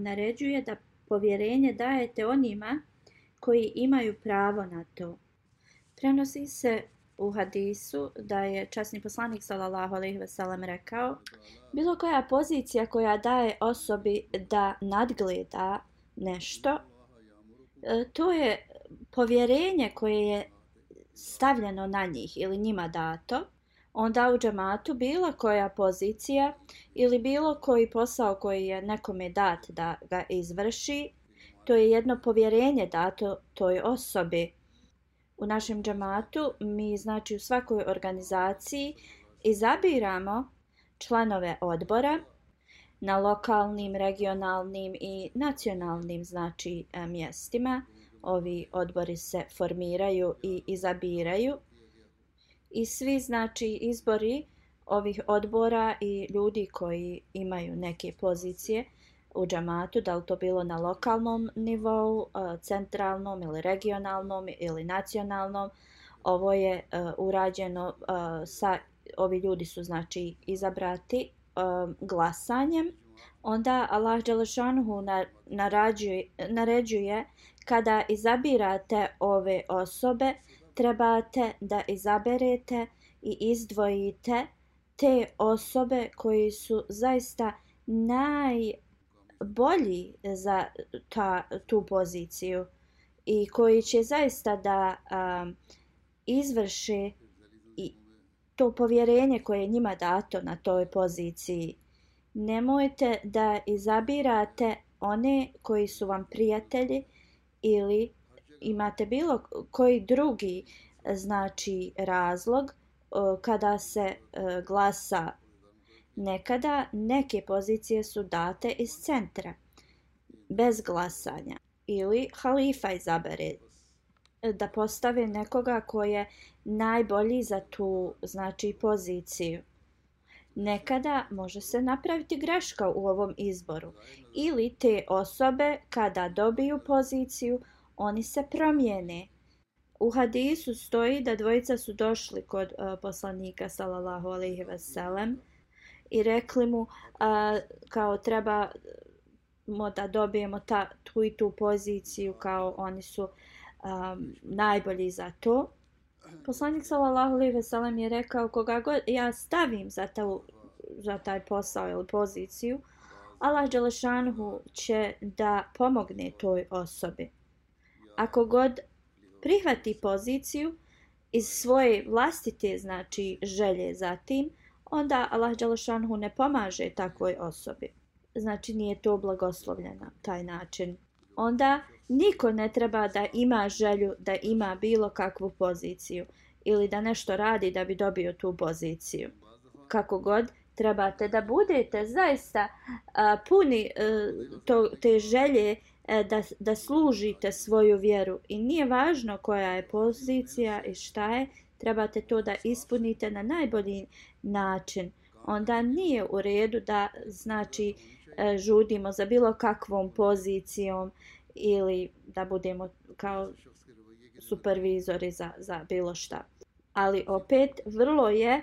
vam naređuje da povjerenje dajete onima koji imaju pravo na to. Prenosi se u hadisu da je časni poslanik sallallahu alejhi ve sellem rekao bilo koja pozicija koja daje osobi da nadgleda nešto e, to je povjerenje koje je stavljeno na njih ili njima dato onda u džematu bilo koja pozicija ili bilo koji posao koji je nekome dat da ga izvrši to je jedno povjerenje dato toj osobi u našem džamatu mi znači u svakoj organizaciji izabiramo članove odbora na lokalnim, regionalnim i nacionalnim znači e, mjestima. Ovi odbori se formiraju i izabiraju. I svi znači izbori ovih odbora i ljudi koji imaju neke pozicije u džamatu, da li to bilo na lokalnom nivou, eh, centralnom ili regionalnom ili nacionalnom. Ovo je eh, urađeno eh, sa ovi ljudi su znači izabrati um, glasanjem onda Allah dželešanuhu naređuje, naređuje kada izabirate ove osobe trebate da izaberete i izdvojite te osobe koji su zaista najbolji za ta, tu poziciju i koji će zaista da um, izvrše to povjerenje koje je njima dato na toj poziciji. Nemojte da izabirate one koji su vam prijatelji ili imate bilo koji drugi e, znači razlog e, kada se e, glasa nekada neke pozicije su date iz centra bez glasanja ili halifa izabere da postave nekoga ko je najbolji za tu znači poziciju. Nekada može se napraviti greška u ovom izboru ili te osobe kada dobiju poziciju oni se promijene. U hadisu stoji da dvojica su došli kod uh, poslanika sallallahu alejhi ve sellem i rekli mu uh, kao treba mo da dobijemo ta tu i tu poziciju kao oni su um, najbolji za to. Poslanik sallallahu alejhi ve sellem je rekao koga god ja stavim za ta za taj posao ili poziciju, Allah Đelešanhu će da pomogne toj osobi. Ako god prihvati poziciju iz svoje vlastite znači želje za tim, onda Allah Đalašanhu ne pomaže takvoj osobi. Znači nije to blagoslovljena taj način. Onda niko ne treba da ima želju da ima bilo kakvu poziciju ili da nešto radi da bi dobio tu poziciju. Kako god, trebate da budete zaista a, puni a, to, te želje E, da, da služite svoju vjeru. I nije važno koja je pozicija i šta je, trebate to da ispunite na najbolji način. Onda nije u redu da znači e, žudimo za bilo kakvom pozicijom ili da budemo kao supervizori za, za bilo šta. Ali opet vrlo je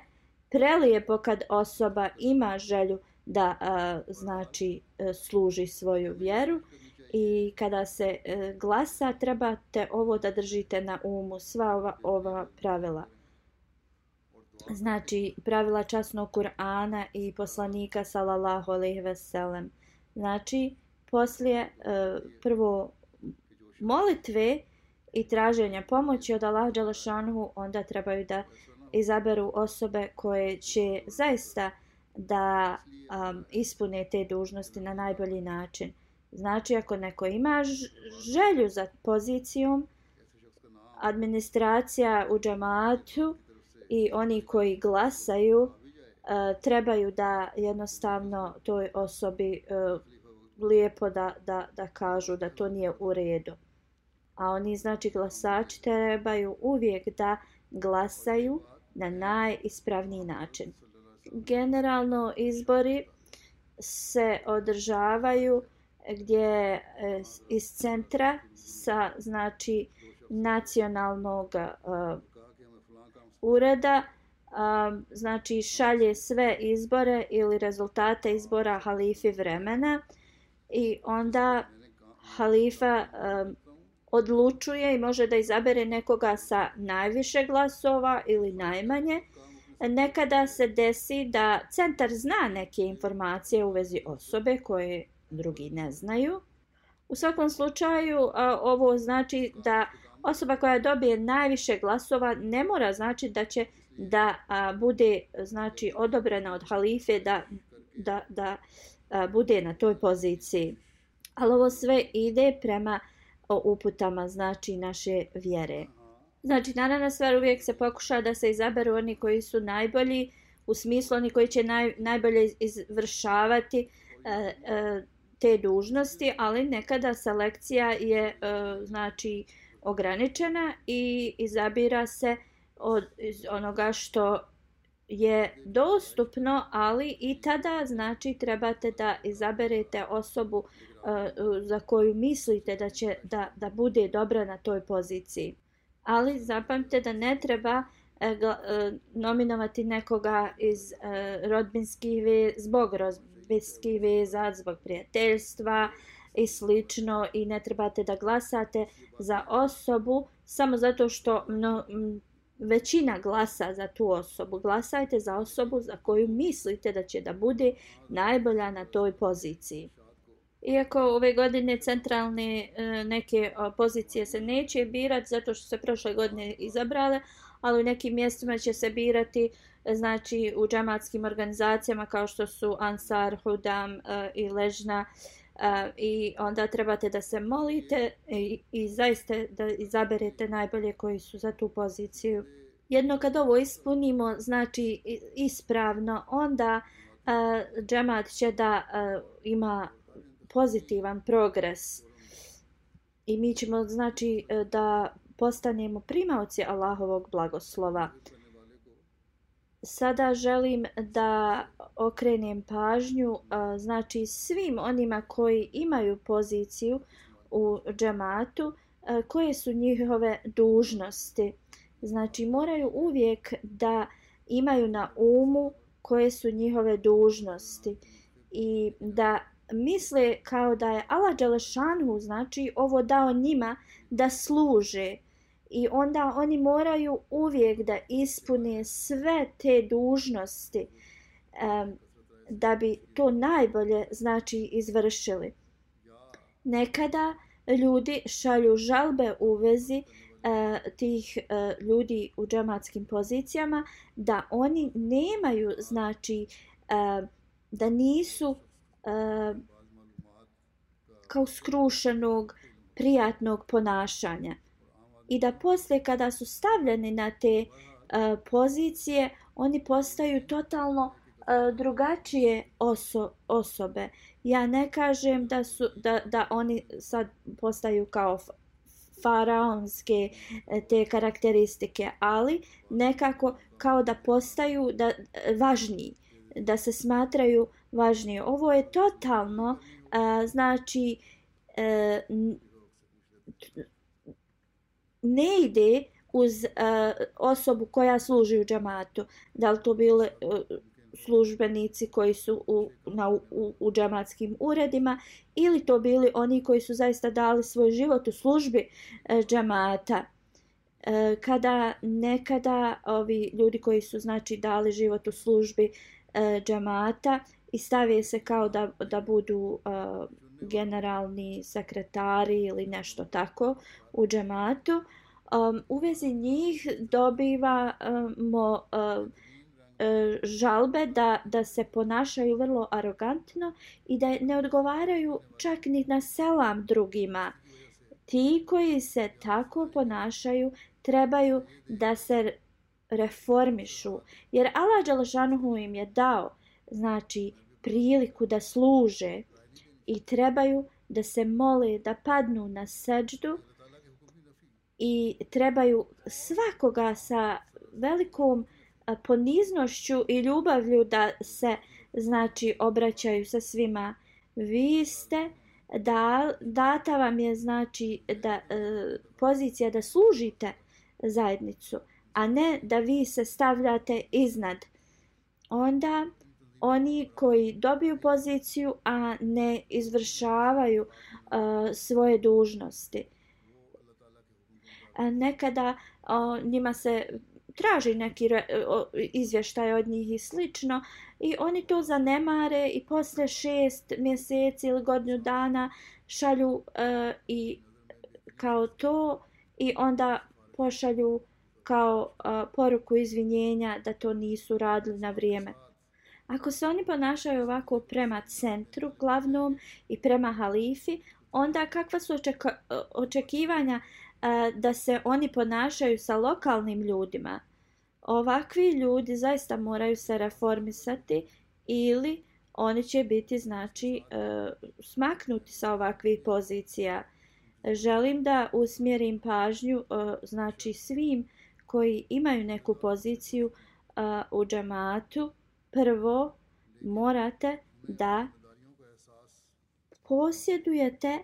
prelijepo kad osoba ima želju da a, znači služi svoju vjeru i kada se e, glasa trebate ovo da držite na umu sva ova, ova pravila znači pravila časnog Kur'ana i poslanika sallallahu alejhi ve sellem znači poslije e, prvo molitve i traženja pomoći od Allah dželle onda trebaju da izaberu osobe koje će zaista da um, ispune te dužnosti na najbolji način. Znači, ako neko ima želju za pozicijom, administracija u džamatu i oni koji glasaju e, trebaju da jednostavno toj osobi uh, lijepo da, da, da kažu da to nije u redu. A oni, znači, glasači trebaju uvijek da glasaju na najispravniji način. Generalno izbori se održavaju gdje e, iz centra sa znači nacionalnog e, ureda uh, znači šalje sve izbore ili rezultate izbora halifi vremena i onda halifa uh, odlučuje i može da izabere nekoga sa najviše glasova ili najmanje. Nekada se desi da centar zna neke informacije u vezi osobe koje drugi ne znaju. U svakom slučaju ovo znači da osoba koja dobije najviše glasova ne mora znači da će da bude znači odobrena od halife da, da, da bude na toj poziciji. Ali ovo sve ide prema o uputama znači naše vjere. Znači, naravno stvar uvijek se pokuša da se izaberu oni koji su najbolji, u smislu oni koji će naj, najbolje izvršavati e, e, te dužnosti, ali nekada selekcija je e, znači ograničena i izabira se od iz onoga što je dostupno, ali i tada znači trebate da izaberete osobu uh, za koju mislite da će da, da bude dobra na toj poziciji. Ali zapamte da ne treba uh, nominovati nekoga iz e, rodbinskih veza, zbog rodbinskih veza, zbog prijateljstva i slično i ne trebate da glasate za osobu samo zato što no, većina glasa za tu osobu. Glasajte za osobu za koju mislite da će da bude najbolja na toj poziciji. Iako ove godine centralne e, neke pozicije se neće birati zato što se prošle godine izabrale, ali u nekim mjestima će se birati e, znači u džematskim organizacijama kao što su Ansar, Hudam uh, i Ležna uh, i onda trebate da se molite i, i zaista da izaberete najbolje koji su za tu poziciju. Jedno kad ovo ispunimo, znači ispravno, onda džemat će da ima pozitivan progres i mi ćemo znači da postanemo primaoci Allahovog blagoslova. Sada želim da okrenem pažnju znači svim onima koji imaju poziciju u džematu, koje su njihove dužnosti. Znači moraju uvijek da imaju na umu koje su njihove dužnosti i da misle kao da je Allah Đelešanu znači ovo dao njima da služe i onda oni moraju uvijek da ispune sve te dužnosti um, da bi to najbolje znači izvršili. Nekada ljudi šalju žalbe u vezi e, tih e, ljudi u džematskim pozicijama da oni nemaju znači e, da nisu e, kao skrušenog, prijatnog ponašanja. I da posle kada su stavljeni na te uh, pozicije, oni postaju totalno uh, drugačije oso osobe. Ja ne kažem da su da, da oni sad postaju kao faraonske eh, te karakteristike, ali nekako kao da postaju da važniji, da se smatraju važnije. Ovo je totalno, a, znači, e, ne ide uz uh, osobu koja služi u džamatu. Da li to bile uh, službenici koji su u, na, u, u džamatskim uredima ili to bili oni koji su zaista dali svoj život u službi uh, džamata. Uh, kada nekada ovi ljudi koji su znači dali život u službi uh, džamata i stavije se kao da, da budu uh, generalni sekretari ili nešto tako u džematu. Um, u vezi njih dobivamo um, uh, žalbe da, da se ponašaju vrlo arogantno i da ne odgovaraju čak ni na selam drugima. Ti koji se tako ponašaju trebaju da se reformišu. Jer Allah Đalašanuhu im je dao znači priliku da služe i trebaju da se mole da padnu na seđdu i trebaju svakoga sa velikom poniznošću i ljubavlju da se znači obraćaju sa svima. Vi ste da data vam je znači da e, pozicija da služite zajednicu a ne da vi se stavljate iznad. Onda oni koji dobiju poziciju a ne izvršavaju uh, svoje dužnosti. A nekada uh, njima se traži neki re, uh, izvještaj od njih i slično i oni to zanemare i posle šest mjeseci ili godinu dana šalju uh, i kao to i onda pošalju kao uh, poruku izvinjenja da to nisu radili na vrijeme. Ako se oni ponašaju ovako prema centru glavnom i prema halifi, onda kakva su očeka, očekivanja a, da se oni ponašaju sa lokalnim ljudima? Ovakvi ljudi zaista moraju se reformisati ili oni će biti znači a, smaknuti sa ovakvih pozicija. Želim da usmjerim pažnju a, znači svim koji imaju neku poziciju a, u džamatu prvo morate da posjedujete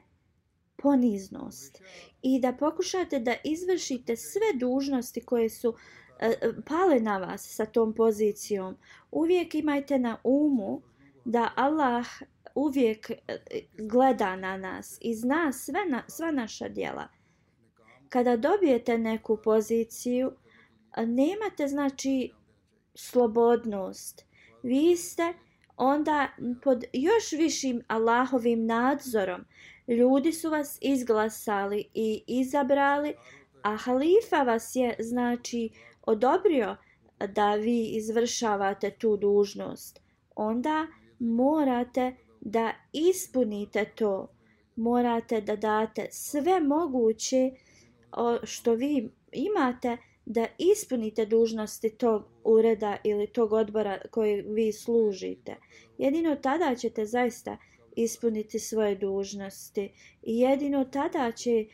poniznost i da pokušate da izvršite sve dužnosti koje su e, e pale na vas sa tom pozicijom. Uvijek imajte na umu da Allah uvijek e, gleda na nas i zna sve na, sva naša djela. Kada dobijete neku poziciju, e, nemate znači slobodnost, vi ste onda pod još višim Allahovim nadzorom. Ljudi su vas izglasali i izabrali, a halifa vas je znači odobrio da vi izvršavate tu dužnost. Onda morate da ispunite to. Morate da date sve moguće što vi imate da ispunite dužnosti tog ureda ili tog odbora koji vi služite. Jedino tada ćete zaista ispuniti svoje dužnosti i jedino tada će e,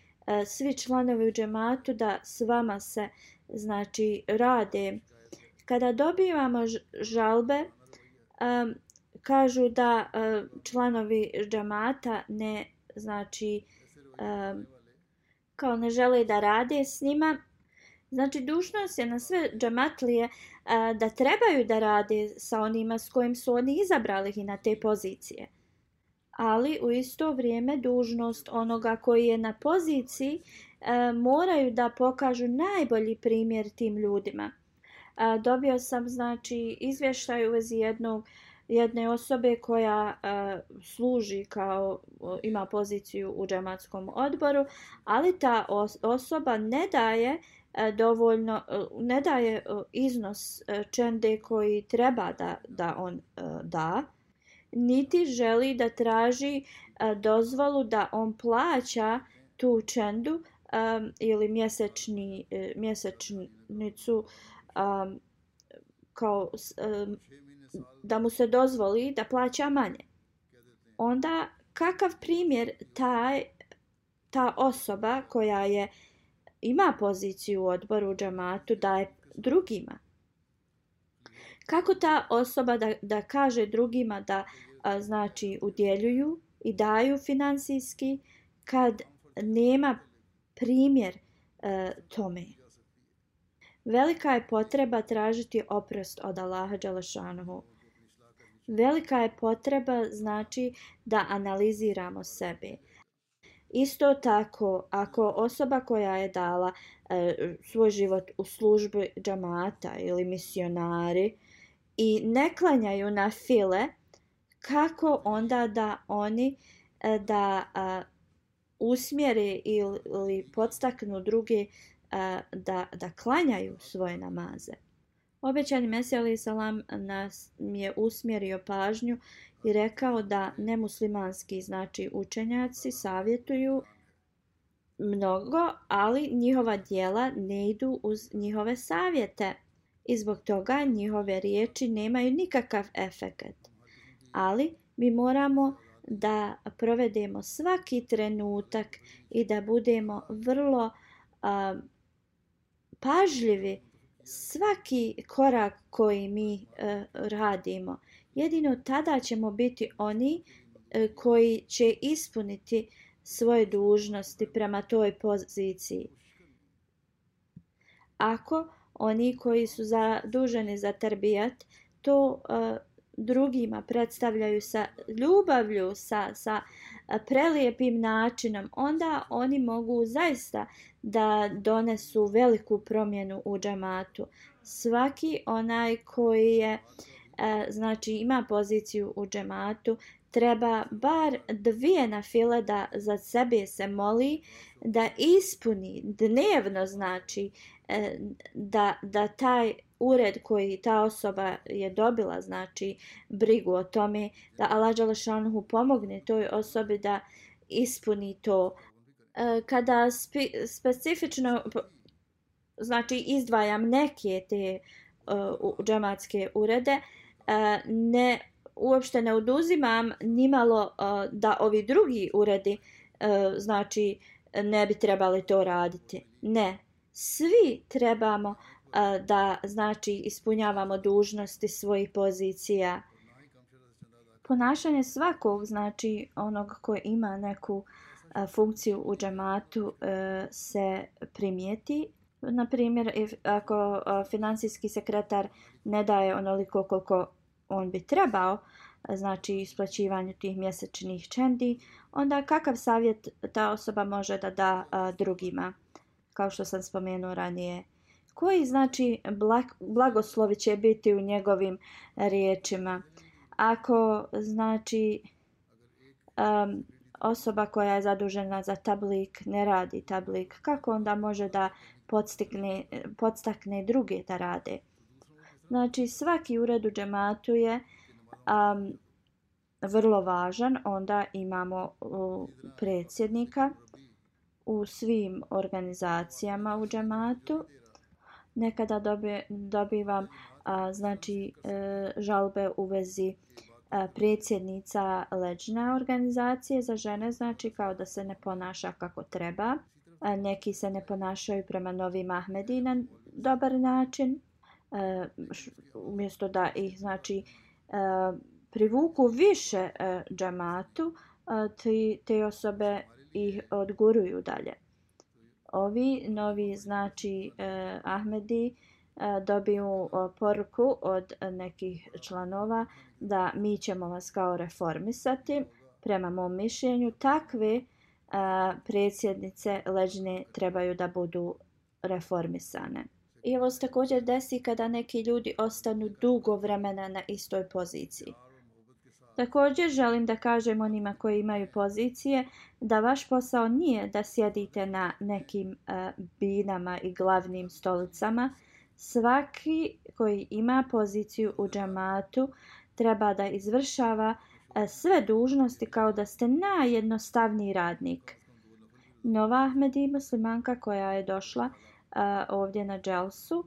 svi članovi u džematu da s vama se znači rade. Kada dobivamo žalbe, um, kažu da uh, članovi džemata ne znači um, kao ne žele da rade s njima, Znači, dužnost je na sve džamatlije a, da trebaju da rade sa onima s kojim su oni izabrali i na te pozicije. Ali u isto vrijeme dužnost onoga koji je na poziciji a, moraju da pokažu najbolji primjer tim ljudima. A, dobio sam znači izvještaj u vezi jednog jedne osobe koja e, služi kao ima poziciju u džematskom odboru, ali ta os osoba ne daje E, E, dovoljno e, ne daje e, iznos čende koji treba da, da on da niti želi da traži dozvolu da on plaća tu čendu um, ili mjesečni mjesečnicu um, kao um, da mu se dozvoli da plaća manje. Onda kakav primjer taj ta osoba koja je uh, ima poziciju u odboru džamatu daje drugima. Kako ta osoba da, da kaže drugima da a, znači udjeljuju i daju finansijski kad nema primjer e, tome. Velika je potreba tražiti oprost od Allaha Đalašanovu. Velika je potreba znači da analiziramo sebe. Isto tako, ako osoba koja je dala e, svoj život u službi džamata ili misionari i ne klanjaju na file, kako onda da oni e, da a, usmjere ili, ili podstaknu druge a, da, da klanjaju svoje namaze? Obećani Mesija alaih salam nas je usmjerio pažnju i rekao da nemuslimanski znači učenjaci savjetuju mnogo, ali njihova dijela ne idu uz njihove savjete i zbog toga njihove riječi nemaju nikakav efekt. Ali mi moramo da provedemo svaki trenutak i da budemo vrlo uh, pažljivi svaki korak koji mi uh, radimo. Jedino tada ćemo biti oni e, koji će ispuniti svoje dužnosti prema toj poziciji. Ako oni koji su zaduženi za terbijat to uh, drugima predstavljaju sa ljubavlju, sa, sa e, prelijepim načinom, onda oni mogu zaista da donesu veliku promjenu u džamatu. Svaki onaj koji je, E, znači ima poziciju u džematu, treba bar dvije na file da za sebe se moli, da ispuni dnevno, znači, e, da, da taj ured koji ta osoba je dobila, znači brigu o tome da Allah Đalešanuhu pomogne toj osobi da ispuni to. E, kada spe, specifično znači izdvajam neke te uh, džematske urede, uh, E, ne, uopšte ne oduzimam nimalo uh, da ovi drugi uredi uh, znači ne bi trebali to raditi. Ne, svi trebamo da znači ispunjavamo dužnosti svojih pozicija. Ponašanje svakog znači onog ko ima neku funkciju u džematu se primijeti. Na primjer, ako finansijski sekretar ne daje onoliko koliko on bi trebao, znači isplaćivanju tih mjesečnih čendi, onda kakav savjet ta osoba može da da drugima? Kao što sam spomenuo ranije, koji znači blag, blagoslovi će biti u njegovim riječima. Ako znači um, osoba koja je zadužena za tablik ne radi tablik, kako onda može da podstakne, podstakne druge da rade? Znači svaki ured u džematu je um, vrlo važan, onda imamo uh, predsjednika u svim organizacijama u džematu. Nekada dobi, dobivam a, znači e, žalbe u vezi a, predsjednica leđne organizacije za žene znači kao da se ne ponaša kako treba. A, neki se ne ponašaju prema novim Ahmedi na dobar način a, š, umjesto da ih znači e, privuku više e, a, džamatu te, te osobe ih odguruju dalje ovi novi znači eh, Ahmedi eh, dobiju eh, poruku od nekih članova da mi ćemo vas kao reformisati prema mom mišljenju takve eh, predsjednice leđne trebaju da budu reformisane. I ovo se također desi kada neki ljudi ostanu dugo vremena na istoj poziciji. Također želim da kažem onima koji imaju pozicije da vaš posao nije da sjedite na nekim uh, binama i glavnim stolicama. Svaki koji ima poziciju u džamatu treba da izvršava uh, sve dužnosti kao da ste najjednostavniji radnik. Nova Ahmedi muslimanka koja je došla uh, ovdje na dželsu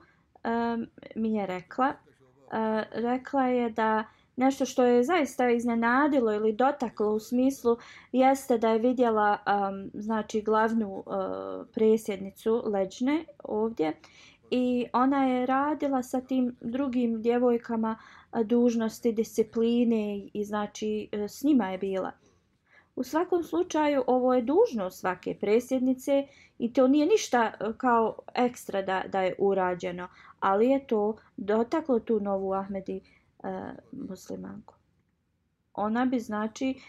mi je rekla, uh, rekla je da nešto što je zaista iznenadilo ili dotaklo u smislu jeste da je vidjela um, znači glavnu uh, presjednicu leđne ovdje i ona je radila sa tim drugim djevojkama dužnosti discipline i znači s njima je bila. U svakom slučaju ovo je dužnost svake presjednice i to nije ništa e, kao ekstra da, da je urađeno, ali je to dotaklo tu novu Ahmedi e, muslimanku. Ona bi znači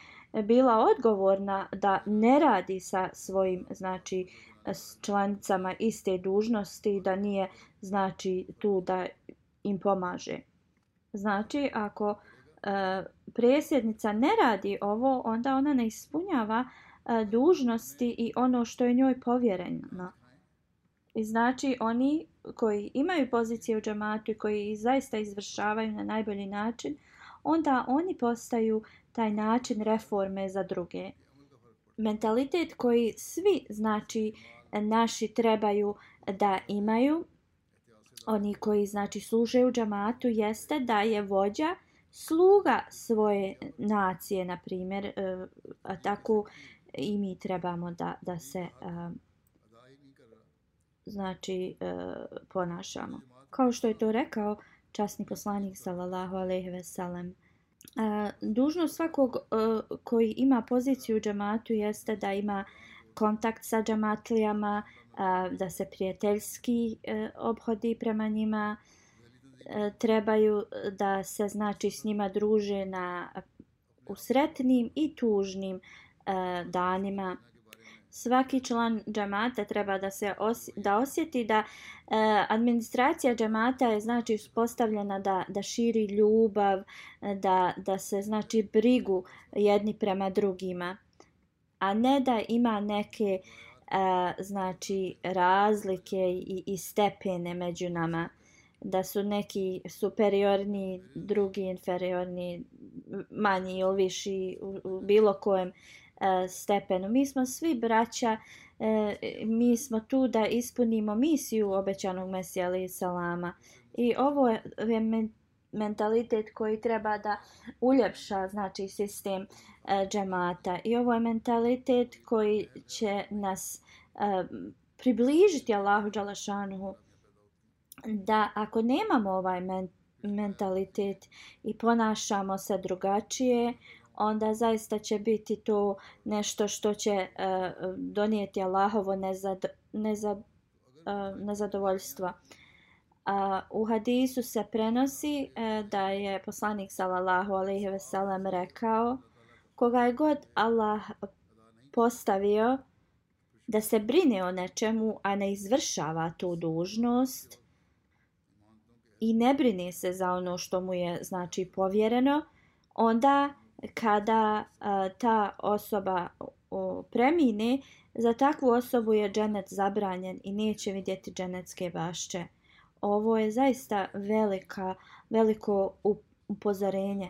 bila odgovorna da ne radi sa svojim znači s članicama iste dužnosti da nije znači tu da im pomaže. Znači ako e, presjednica ne radi ovo onda ona ne ispunjava e, dužnosti i ono što je njoj povjereno. I znači oni koji imaju pozicije u džamatu i koji zaista izvršavaju na najbolji način, onda oni postaju taj način reforme za druge. Mentalitet koji svi znači naši trebaju da imaju, oni koji znači služe u džamatu, jeste da je vođa sluga svoje nacije, na primjer, eh, a tako i mi trebamo da, da se eh, znači eh, ponašamo. Kao što je to rekao časni poslanik sallallahu alejhi ve sellem dužnost svakog koji ima poziciju u džamatu jeste da ima kontakt sa džamatlijama, da se prijateljski obhodi prema njima, E, trebaju e, da se znači s njima druže na usretnim i tužnim e, danima. Svaki član džamata treba da se os, da osjeti da e, administracija džamata je znači uspostavljena da, da širi ljubav, da, da se znači brigu jedni prema drugima a ne da ima neke e, znači razlike i, i stepene među nama da su neki superiorni, drugi inferiorni, manji ili viši u, u bilo kojem uh, stepenu. Mi smo svi braća, uh, mi smo tu da ispunimo misiju obećanog Mesija ali salama. I ovo je mentalitet koji treba da uljepša znači sistem e, džemata i ovo je mentalitet koji će nas e, približiti Allahu Đalašanuhu da ako nemamo ovaj men mentalitet i ponašamo se drugačije onda zaista će biti to nešto što će e, donijeti Allahovo nezad, nezad, e, nezadovoljstvo. A, u hadisu se prenosi e, da je poslanik sallallahu alejhi ve sellem rekao koga je god Allah postavio da se brine o nečemu a ne izvršava tu dužnost i ne brine se za ono što mu je znači povjereno onda kada a, ta osoba o, premine za takvu osobu je dženet zabranjen i neće vidjeti dženetske bašće ovo je zaista velika, veliko upozorenje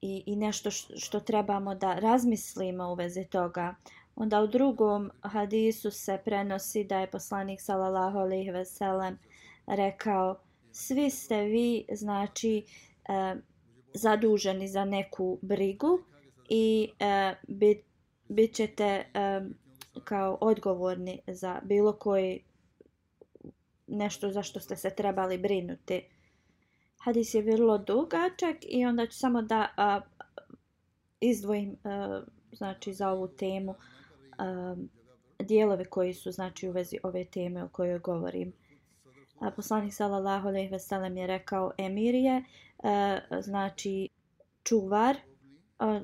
i, i nešto što trebamo da razmislimo u vezi toga. Onda u drugom hadisu se prenosi da je poslanik sallallahu alejhi ve sellem rekao svi ste vi znači e, zaduženi za neku brigu i e, bit, bit ćete e, kao odgovorni za bilo koji nešto za što ste se trebali brinuti. Hadis je vrlo dugačak i onda ću samo da a, izdvojim a, znači za ovu temu a, dijelove koji su znači u vezi ove teme o kojoj govorim. Poslanik sallallahu alejhi ve sellem je rekao emirije e, znači čuvar e,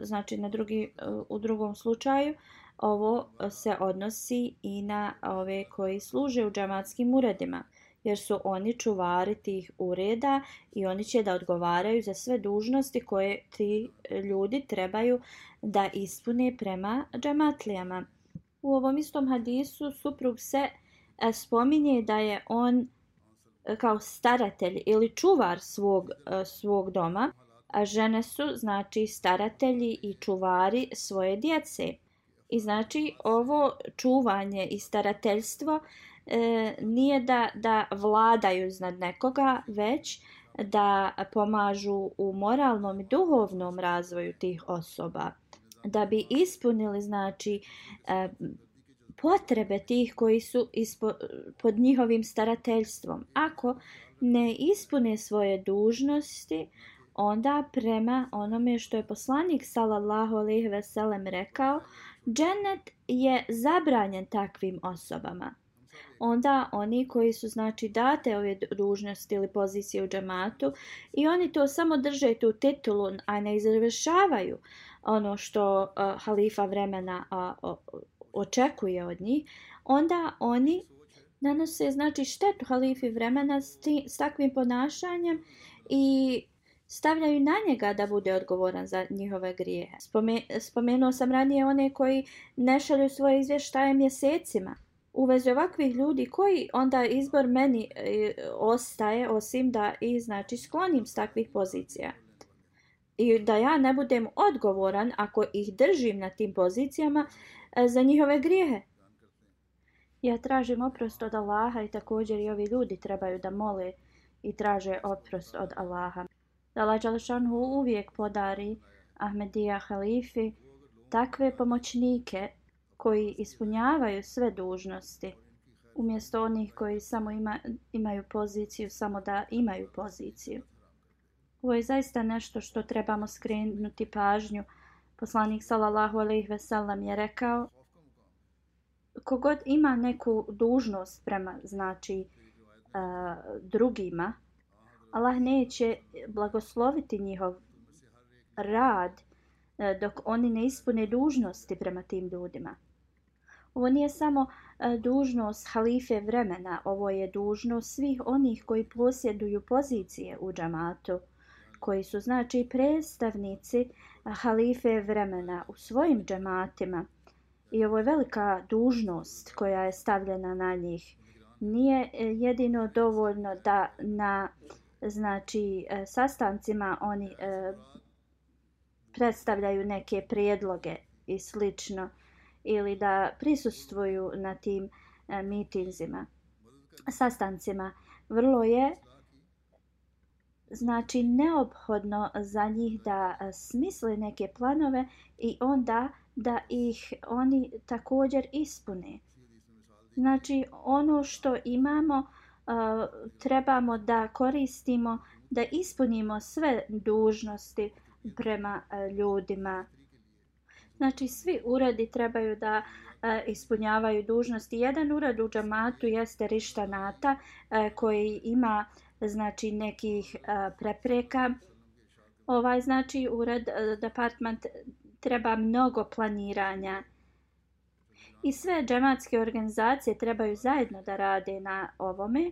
znači na drugi e, u drugom slučaju ovo se odnosi i na ove koji služe u džamatskim uredima jer su oni čuvari tih ureda i oni će da odgovaraju za sve dužnosti koje ti ljudi trebaju da ispune prema džamatlijama. U ovom istom hadisu suprug se spominje da je on kao staratelj ili čuvar svog, e, svog doma, a žene su znači staratelji i čuvari svoje djece. I znači ovo čuvanje i starateljstvo e, nije da, da vladaju iznad nekoga, već da pomažu u moralnom i duhovnom razvoju tih osoba. Da bi ispunili znači e, potrebe tih koji su ispo, pod njihovim starateljstvom. Ako ne ispune svoje dužnosti, onda prema onome što je poslanik sallallahu alejhi ve sellem rekao, džennet je zabranjen takvim osobama. Onda oni koji su znači date ove dužnosti ili pozicije u džamatu i oni to samo drže tu titulu, a ne izvršavaju ono što uh, halifa vremena uh, očekuje od njih, onda oni nanose znači štetu halifi vremena s, ti, s takvim ponašanjem i stavljaju na njega da bude odgovoran za njihove grijehe. Spome, spomenuo sam ranije one koji ne šalju svoje izvještaje mjesecima. U vezi ovakvih ljudi koji onda izbor meni e, ostaje osim da i znači sklonim s takvih pozicija. I da ja ne budem odgovoran ako ih držim na tim pozicijama E, za njihove grijehe. Ja tražim oprost od Allaha i također i ovi ljudi trebaju da mole i traže oprost od Allaha. Da Allah Đalešanhu uvijek podari Ahmedija Halifi takve pomoćnike koji ispunjavaju sve dužnosti umjesto onih koji samo ima, imaju poziciju, samo da imaju poziciju. Ovo je zaista nešto što trebamo skrenuti pažnju. Poslanik sallallahu alejhi ve sellem je rekao kogod ima neku dužnost prema znači uh, drugima Allah neće blagosloviti njihov rad e, dok oni ne ispune dužnosti prema tim ljudima. Ovo nije samo e, dužnost halife vremena, ovo je dužnost svih onih koji posjeduju pozicije u džamatu, koji su znači predstavnici halife vremena u svojim džematima I ovo je velika dužnost koja je stavljena na njih. Nije e, jedino dovoljno da na znači e, sastancima oni e, predstavljaju neke prijedloge i slično ili da prisustvuju na tim e, mitinzima, sastancima. Vrlo je znači neophodno za njih da e, smisle neke planove i onda da ih oni također ispune. Znači ono što imamo e, trebamo da koristimo da ispunimo sve dužnosti prema e, ljudima. Znači svi uradi trebaju da ispunjavaju dužnosti. Jedan urad u džamatu jeste Rištanata koji ima znači nekih a, prepreka. Ovaj znači ured uh, department treba mnogo planiranja. I sve džematske organizacije trebaju zajedno da rade na ovome,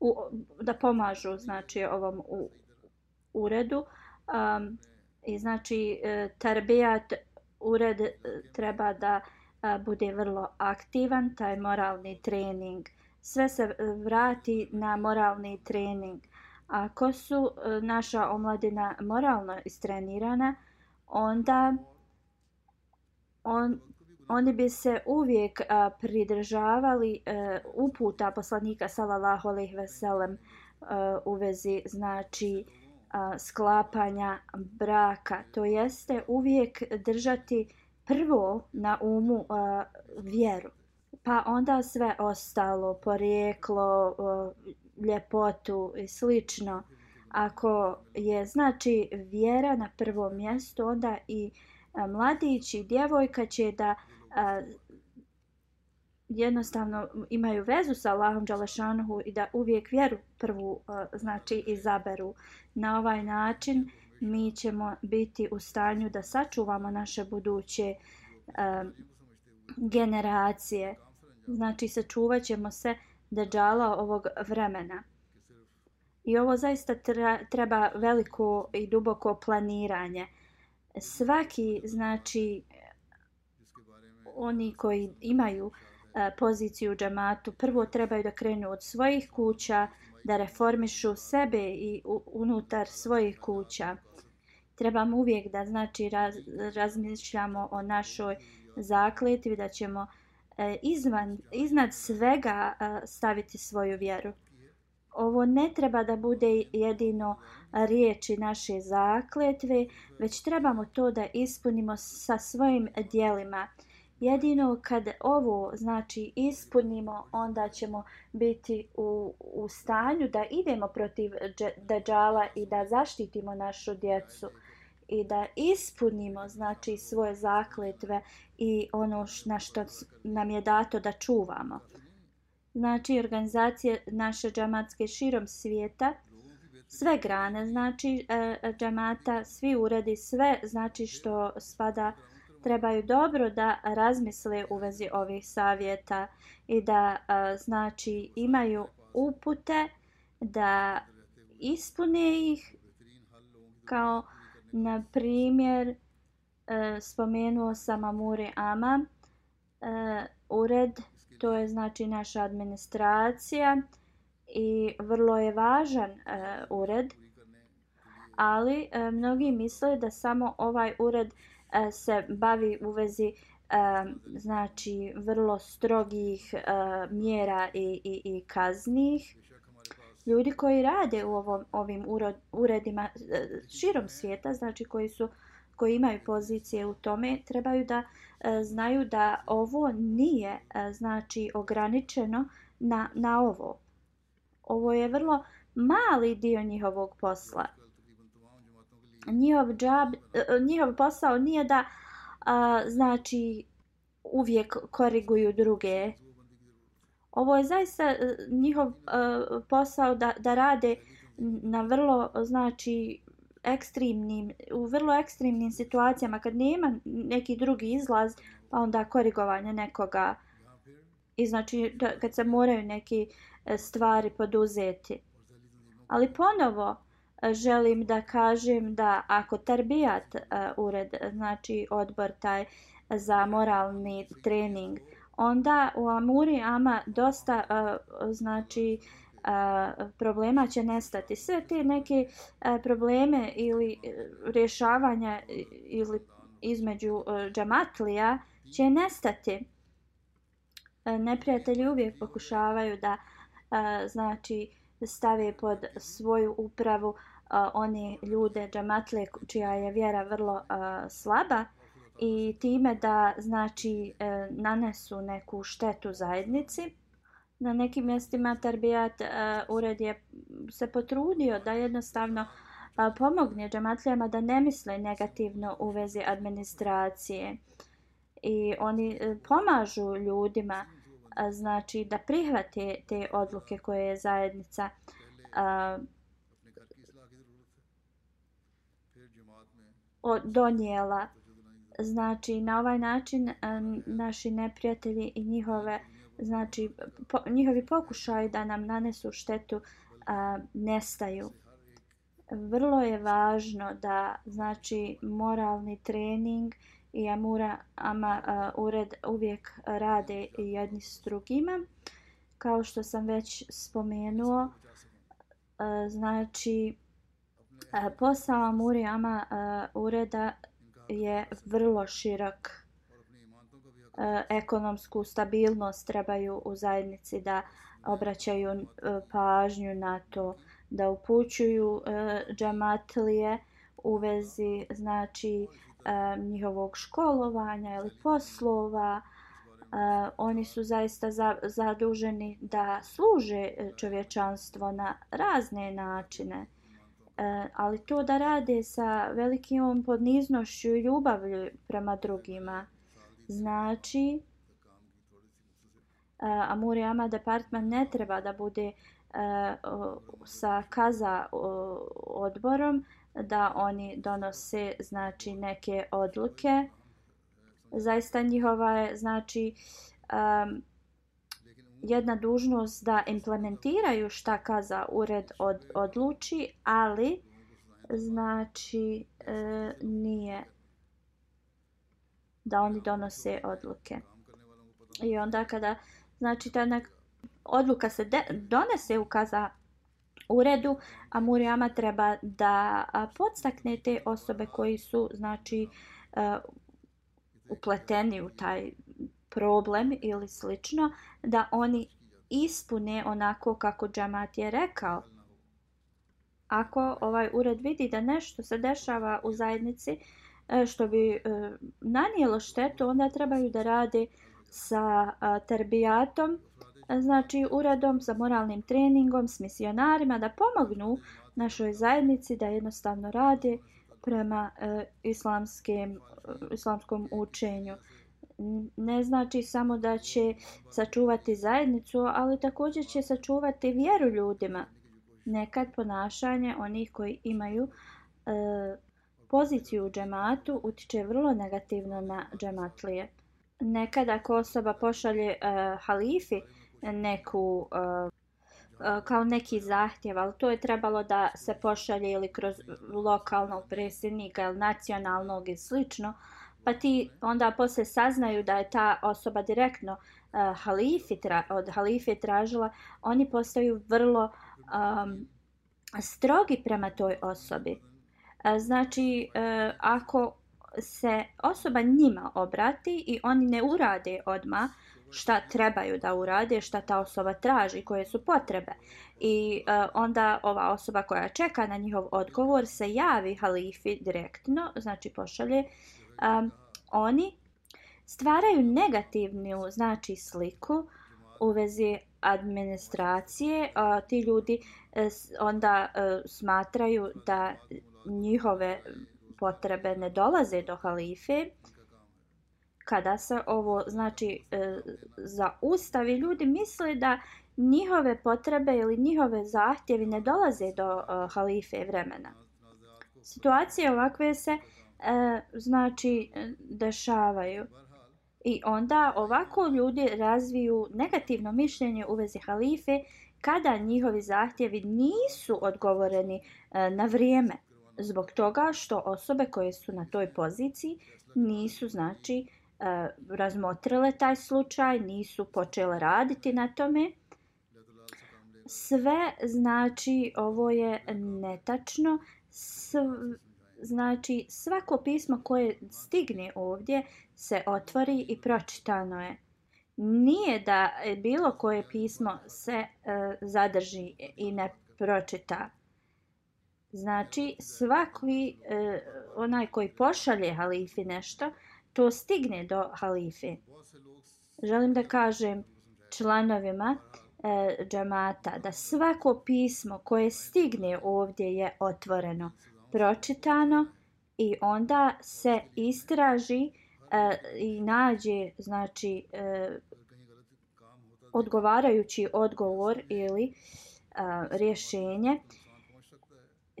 u, da pomažu znači ovom u, uredu. Um, I znači e, tarbijat ured e, treba da a, bude vrlo aktivan, taj moralni trening. Sve se vrati na moralni trening. Ako su e, naša omladina moralno istrenirana, onda on, oni bi se uvijek a, pridržavali a, uputa poslanika sallallahu alejhi ve sellem e, u vezi znači a, sklapanja braka to jeste uvijek držati prvo na umu a, vjeru pa onda sve ostalo porijeklo ljepotu i slično ako je znači vjera na prvom mjestu onda i e, mladić i djevojka će da a, jednostavno imaju vezu sa Allahom Đalešanuhu i da uvijek vjeru prvu a, znači izaberu. Na ovaj način mi ćemo biti u stanju da sačuvamo naše buduće a, generacije. Znači sačuvat ćemo se deđala ovog vremena. I ovo zaista treba veliko i duboko planiranje svaki znači oni koji imaju e, poziciju u džamatu prvo trebaju da krenu od svojih kuća da reformišu sebe i unutar svojih kuća trebamo uvijek da znači raz, razmišljamo o našoj zakletvi da ćemo uh, E, izvan, iznad svega e, staviti svoju vjeru ovo ne treba da bude jedino riječi naše zakletve, već trebamo to da ispunimo sa svojim dijelima. Jedino kad ovo znači ispunimo, onda ćemo biti u, u stanju da idemo protiv Dajjala i da zaštitimo našu djecu i da ispunimo znači svoje zakletve i ono š, na što nam je dato da čuvamo. Znači organizacije naše džamatske širom svijeta sve grane znači e, džamata, svi uredi, sve znači što spada trebaju dobro da razmisle u vezi ovih savjeta i da e, znači imaju upute da ispune ih kao na primjer e, spomenuo sam Amure Ama e, ured to je znači naša administracija i vrlo je važan e, ured ali e, mnogi misle da samo ovaj ured E, se bavi u vezi e, znači vrlo strogih e, mjera i, i, i kaznih. Ljudi koji rade u ovom, ovim uredima e, širom svijeta, znači koji su koji imaju pozicije u tome, trebaju da e, znaju da ovo nije e, znači ograničeno na, na ovo. Ovo je vrlo mali dio njihovog posla njihov džab, e, e, njihov posao nije da a, znači uvijek koriguju druge. Ovo je zaista e, njihov uh, posao da, da rade na vrlo znači ekstremnim u vrlo ekstremnim situacijama. Kad nema neki drugi izlaz pa onda korigovanje nekoga i znači da, kad se moraju neki e, stvari poduzeti. Ali ponovo želim da kažem da ako Tarbijat uh, ured, znači odbor taj za moralni trening, onda u Amuri Ama dosta uh, znači uh, problema će nestati. Sve te neke uh, probleme ili rješavanja ili između uh, džamatlija će nestati. Uh, neprijatelji uvijek pokušavaju da uh, znači stave pod svoju upravu uh, one ljude džamatle čija je vjera vrlo uh, slaba i time da znači e, nanesu neku štetu zajednici. Na nekim mjestima Tarbijat e, ured je se potrudio da jednostavno e, pomogne džamatlijama da ne misle negativno u vezi administracije. I oni pomažu ljudima znači da prihvate te odluke koje je zajednica uh, donijela. Znači, na ovaj način naši neprijatelji i njihove, znači, po, njihovi pokušaj da nam nanesu štetu a, nestaju. Vrlo je važno da, znači, moralni trening i Amura Ama a, ured uvijek rade jedni s drugima. Kao što sam već spomenuo, a, znači, E, posao Murijama uh, e, ureda je vrlo širok. E, ekonomsku stabilnost trebaju u zajednici da obraćaju e, pažnju na to da upućuju e, džamatlije u vezi znači njihovog školovanja ili poslova. Oni su zaista za, zaduženi da služe čovječanstvo na razne načine. E, ali to da rade sa velikim podniznošću i ljubavlju prema drugima. Znači, eh, e, Amur Ama departman ne treba da bude e, sa kaza odborom da oni donose znači neke odluke. Zaista njihova je znači um, jedna dužnost da implementiraju šta kaza ured od, odluči, ali znači e, nije da oni donose odluke. I onda kada znači ta nek, odluka se de, donese u kaza uredu, a Murijama treba da podstakne te osobe koji su znači e, upleteni u taj problem ili slično, da oni ispune onako kako džamat je rekao. Ako ovaj ured vidi da nešto se dešava u zajednici e, što bi e, nanijelo štetu, onda trebaju da rade sa e, terbijatom, znači uredom, sa moralnim treningom, s misionarima, da pomognu našoj zajednici da jednostavno rade prema islamskim, islamskom učenju ne znači samo da će sačuvati zajednicu, ali također će sačuvati vjeru ljudima. Nekad ponašanje onih koji imaju e, poziciju u džematu utiče vrlo negativno na džematlije. Nekad ako osoba pošalje e, halifi neku e, e kao neki zahtjev, ali to je trebalo da se pošalje ili kroz lokalnog predsjednika ili nacionalnog i slično, pa ti onda posle saznaju da je ta osoba direktno uh, halifi tra, od halife tražila, oni postaju vrlo um, strogi prema toj osobi. Uh, znači, uh, ako se osoba njima obrati i oni ne urade odma šta trebaju da urade, šta ta osoba traži, koje su potrebe. I uh, onda ova osoba koja čeka na njihov odgovor se javi halifi direktno, znači pošalje uh, um, oni stvaraju negativnu znači sliku u vezi administracije a ti ljudi e, onda e, smatraju da njihove potrebe ne dolaze do halife. Kada se ovo znači e, ljudi misle da njihove potrebe ili njihove zahtjevi ne dolaze do e, halife vremena. Situacije ovakve se e, znači e, dešavaju. I onda ovako ljudi razviju negativno mišljenje u vezi halife kada njihovi zahtjevi nisu odgovoreni e, na vrijeme. Zbog toga što osobe koje su na toj poziciji nisu znači e, razmotrile taj slučaj, nisu počele raditi na tome. Sve znači ovo je netačno. Sve, znači svako pismo koje stigne ovdje se otvori i pročitano je. Nije da bilo koje pismo se e, zadrži i ne pročita. Znači svaki e, onaj koji pošalje halifi nešto, to stigne do halife. Želim da kažem članovima e, džamata da svako pismo koje stigne ovdje je otvoreno pročitano i onda se istraži e, i nađe znači e, odgovarajući odgovor ili e, rješenje.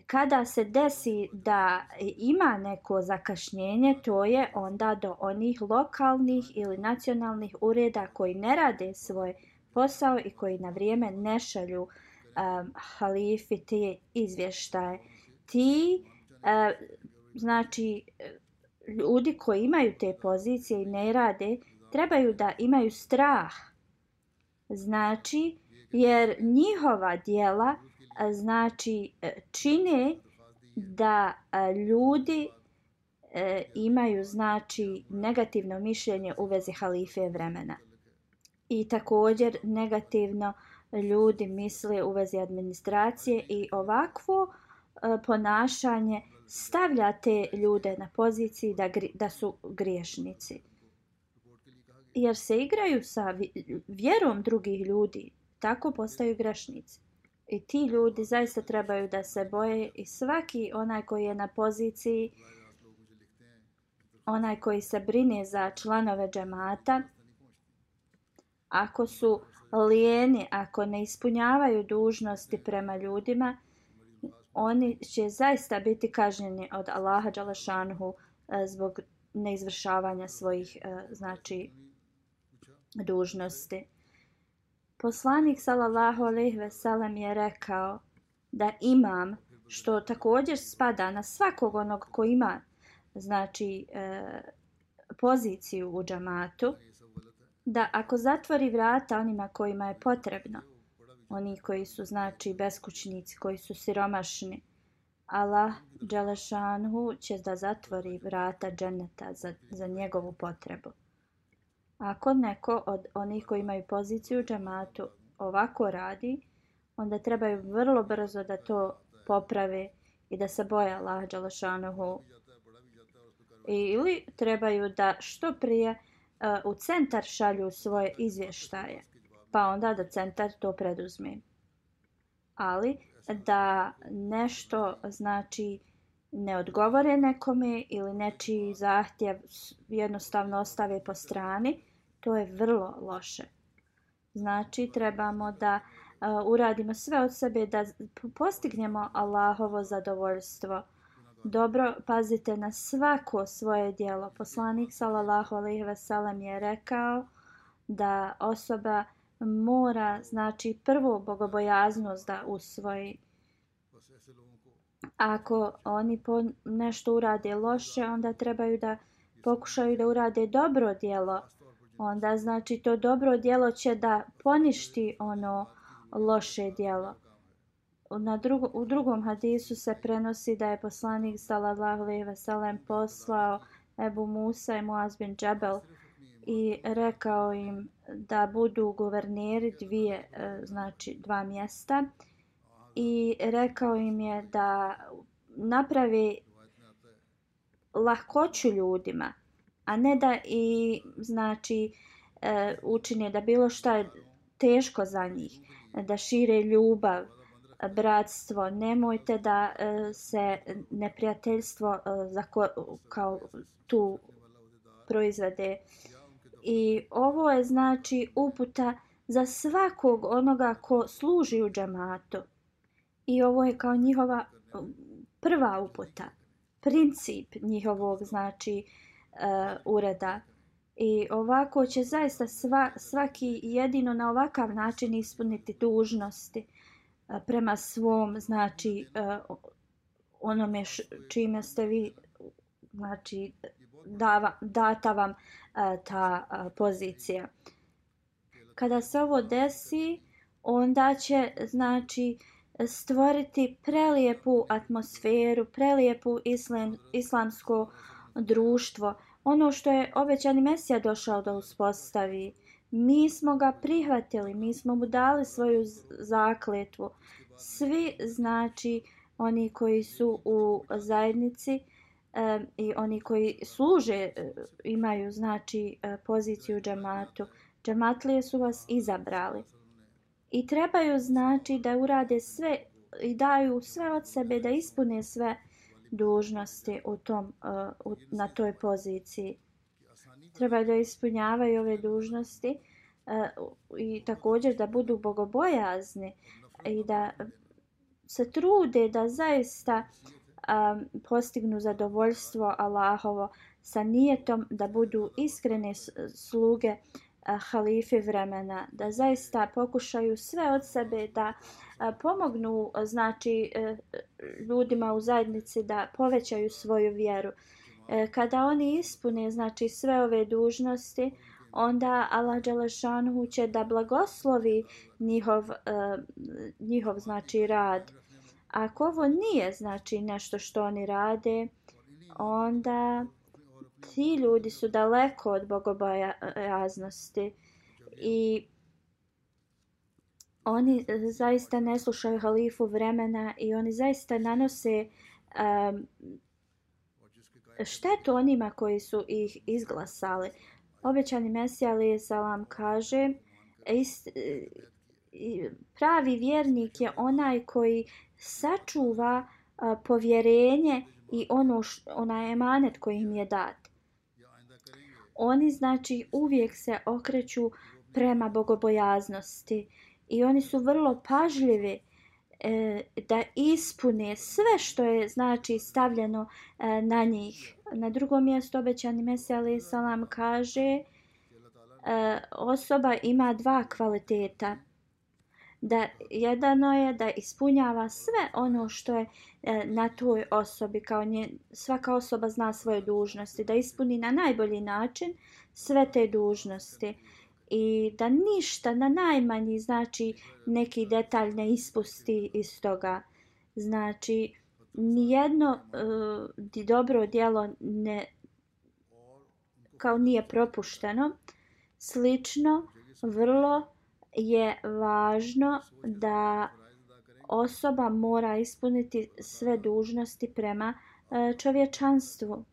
Kada se desi da ima neko zakašnjenje to je onda do onih lokalnih ili nacionalnih ureda koji ne rade svoj posao i koji na vrijeme ne šalju um, halifi te izvještaje ti e, znači ljudi koji imaju te pozicije i ne rade trebaju da imaju strah. Znači jer njihova dijela e, znači e, čine da e, ljudi e, imaju znači negativno mišljenje u vezi halife vremena. I također negativno ljudi misle u vezi administracije i ovakvo uh, E, ponašanje stavlja te ljude na poziciji da, da su griješnici. Jer se igraju sa vjerom drugih ljudi, tako postaju grešnici. I ti ljudi zaista trebaju da se boje i svaki onaj koji je na poziciji, onaj koji se brine za članove džemata, ako su lijeni, ako ne ispunjavaju dužnosti prema ljudima, oni će zaista biti kažnjeni od Allaha Đalašanhu e, zbog neizvršavanja svojih e, znači dužnosti. Poslanik sallallahu alejhi ve sellem je rekao da imam što također spada na svakog onog ko ima znači e, poziciju u džamatu da ako zatvori vrata onima kojima je potrebno oni koji su znači beskućnici, koji su siromašni. Allah Đelešanhu će da zatvori vrata dženeta za, za njegovu potrebu. Ako neko od onih koji imaju poziciju u džamatu ovako radi, onda trebaju vrlo brzo da to poprave i da se boje Allah Đelešanhu ili trebaju da što prije uh, u centar šalju svoje izvještaje pa onda da centar to preduzme ali da nešto znači ne odgovore nekome ili nečiji zahtjev jednostavno ostave po strani, to je vrlo loše. Znači, trebamo da uh, uradimo sve od sebe da postignemo Allahovo zadovoljstvo. Dobro, pazite na svako svoje dijelo. Poslanik sallallahu alejhi ve sellem je rekao da osoba mora znači prvo bogobojaznost da usvoji ako oni po nešto urade loše, onda trebaju da pokušaju da urade dobro djelo. Onda znači to dobro djelo će da poništi ono loše djelo. Na drugo, u drugom hadisu se prenosi da je poslanik sallallahu alejhi ve sellem poslao Ebu Musa i Muaz bin Džebel i rekao im da budu guverneri dvije e, znači dva mjesta i rekao im je da napravi lahkoću ljudima, a ne da i znači e, učine da bilo šta je teško za njih, da šire ljubav, bratstvo, nemojte da e, se neprijateljstvo za ko, kao tu proizvede. I ovo je znači uputa za svakog onoga ko služi u džamatu. I ovo je kao njihova e, prva uputa, princip njihovog znači uh, ureda. I ovako će zaista sva, svaki jedino na ovakav način ispuniti dužnosti uh, prema svom znači uh, onome š, čime ste vi znači dava, data vam uh, ta uh, pozicija. Kada se ovo desi, onda će znači stvoriti prelijepu atmosferu, prelijepu islam, islamsko društvo. Ono što je obećani Mesija došao da uspostavi. Mi smo ga prihvatili, mi smo mu dali svoju zakletvu. Svi znači oni koji su u zajednici e, i oni koji služe e, imaju znači e, poziciju džamatu. Džamatlije su vas izabrali i trebaju znači da urade sve i daju sve od sebe da ispune sve dužnosti u tom, uh, u, na toj poziciji. Treba da ispunjavaju ove dužnosti uh, i također da budu bogobojazni i da se trude da zaista um, postignu zadovoljstvo Allahovo sa nijetom da budu iskrene sluge uh, halife vremena, da zaista pokušaju sve od sebe da pomognu znači uh, ljudima u zajednici da povećaju svoju vjeru. Uh, kada oni ispune znači sve ove dužnosti, onda Allah Đelešanu će da blagoslovi njihov, uh, njihov znači rad. Ako ovo nije znači nešto što oni rade, onda ti ljudi su daleko od bogobojaznosti i oni zaista ne slušaju halifu vremena i oni zaista nanose um, štetu onima koji su ih izglasali. Obećani Mesija Ali Salam kaže ist, pravi vjernik je onaj koji sačuva povjerenje i ono š, onaj emanet koji im je dat oni znači uvijek se okreću prema bogobojaznosti i oni su vrlo pažljivi e, da ispune sve što je znači stavljeno e, na njih. Na drugom mjestu obećani Mesija Salam kaže e, osoba ima dva kvaliteta da jedano je da ispunjava sve ono što je e, na toj osobi kao nje, svaka osoba zna svoje dužnosti da ispuni na najbolji način sve te dužnosti i da ništa na najmanji znači neki detalj ne ispusti iz toga. Znači nijedno uh, dobro djelo ne kao nije propušteno slično vrlo je važno da osoba mora ispuniti sve dužnosti prema e, čovječanstvu.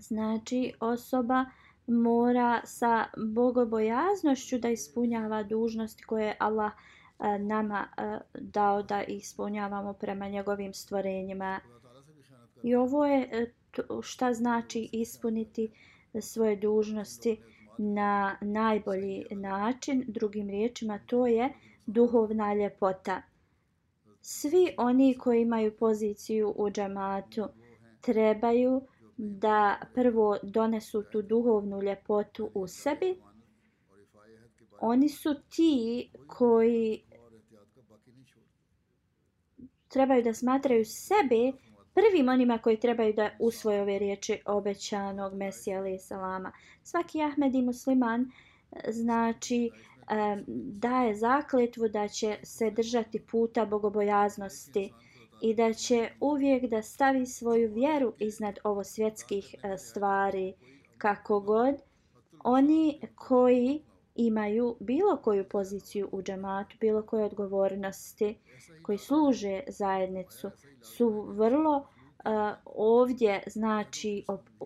Znači osoba mora sa bogobojaznošću da ispunjava dužnosti koje Allah e, nama e, dao da ispunjavamo prema njegovim stvorenjima. I ovo je šta znači ispuniti svoje dužnosti na najbolji način. Drugim riječima to je duhovna ljepota. Svi oni koji imaju poziciju u džamatu trebaju da prvo donesu tu duhovnu ljepotu u sebi. Oni su ti koji trebaju da smatraju sebe prvim onima koji trebaju da usvoje ove riječi obećanog Mesija alaih salama. Svaki Ahmed i musliman e, znači e, daje zakletvu da će se držati puta bogobojaznosti i da će uvijek da stavi svoju vjeru iznad ovo svjetskih e, stvari kako god oni koji imaju bilo koju poziciju u džamatu, bilo koje odgovornosti koji služe zajednicu su vrlo uh, ovdje znači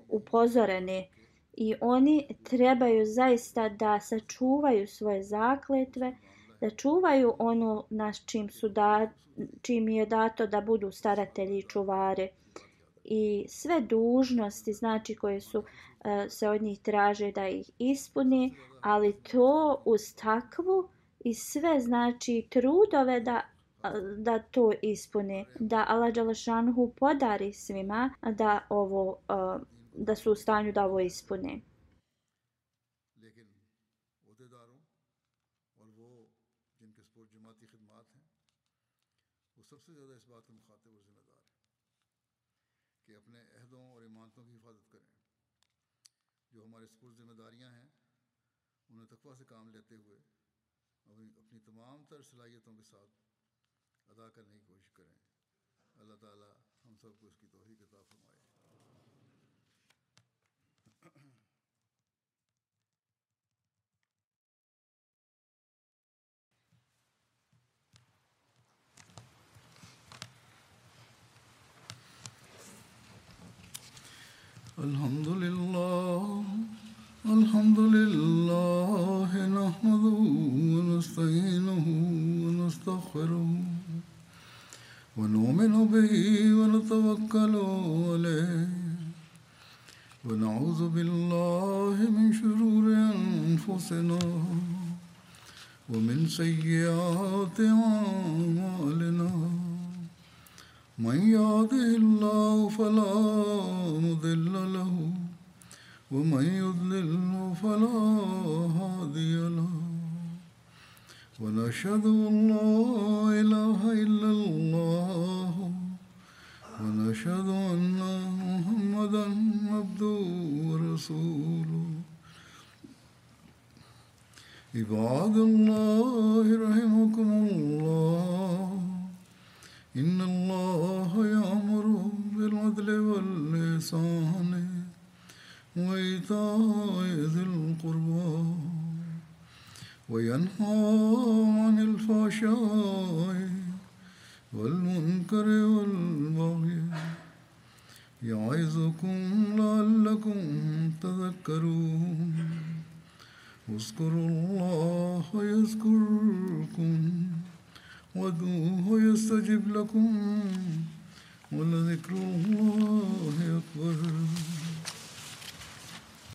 upozoreni i oni trebaju zaista da sačuvaju svoje zakletve, da čuvaju ono na čim su da, čim je dato da budu staratelji i čuvare i sve dužnosti znači koje su uh, se od njih traže da ih ispuni ali to uz takvu i sve znači trudove da e, da to ispuni da Allah Đalašanhu podari svima da ovo e, da su u stanju da ovo ispune. अपनी तमाम तर सलाहियतों के साथ अदा करने की कोशिश करें। अल्लाह ताला हम सबको इसकी तोहही किताब फरमाए। سيئات أعمالنا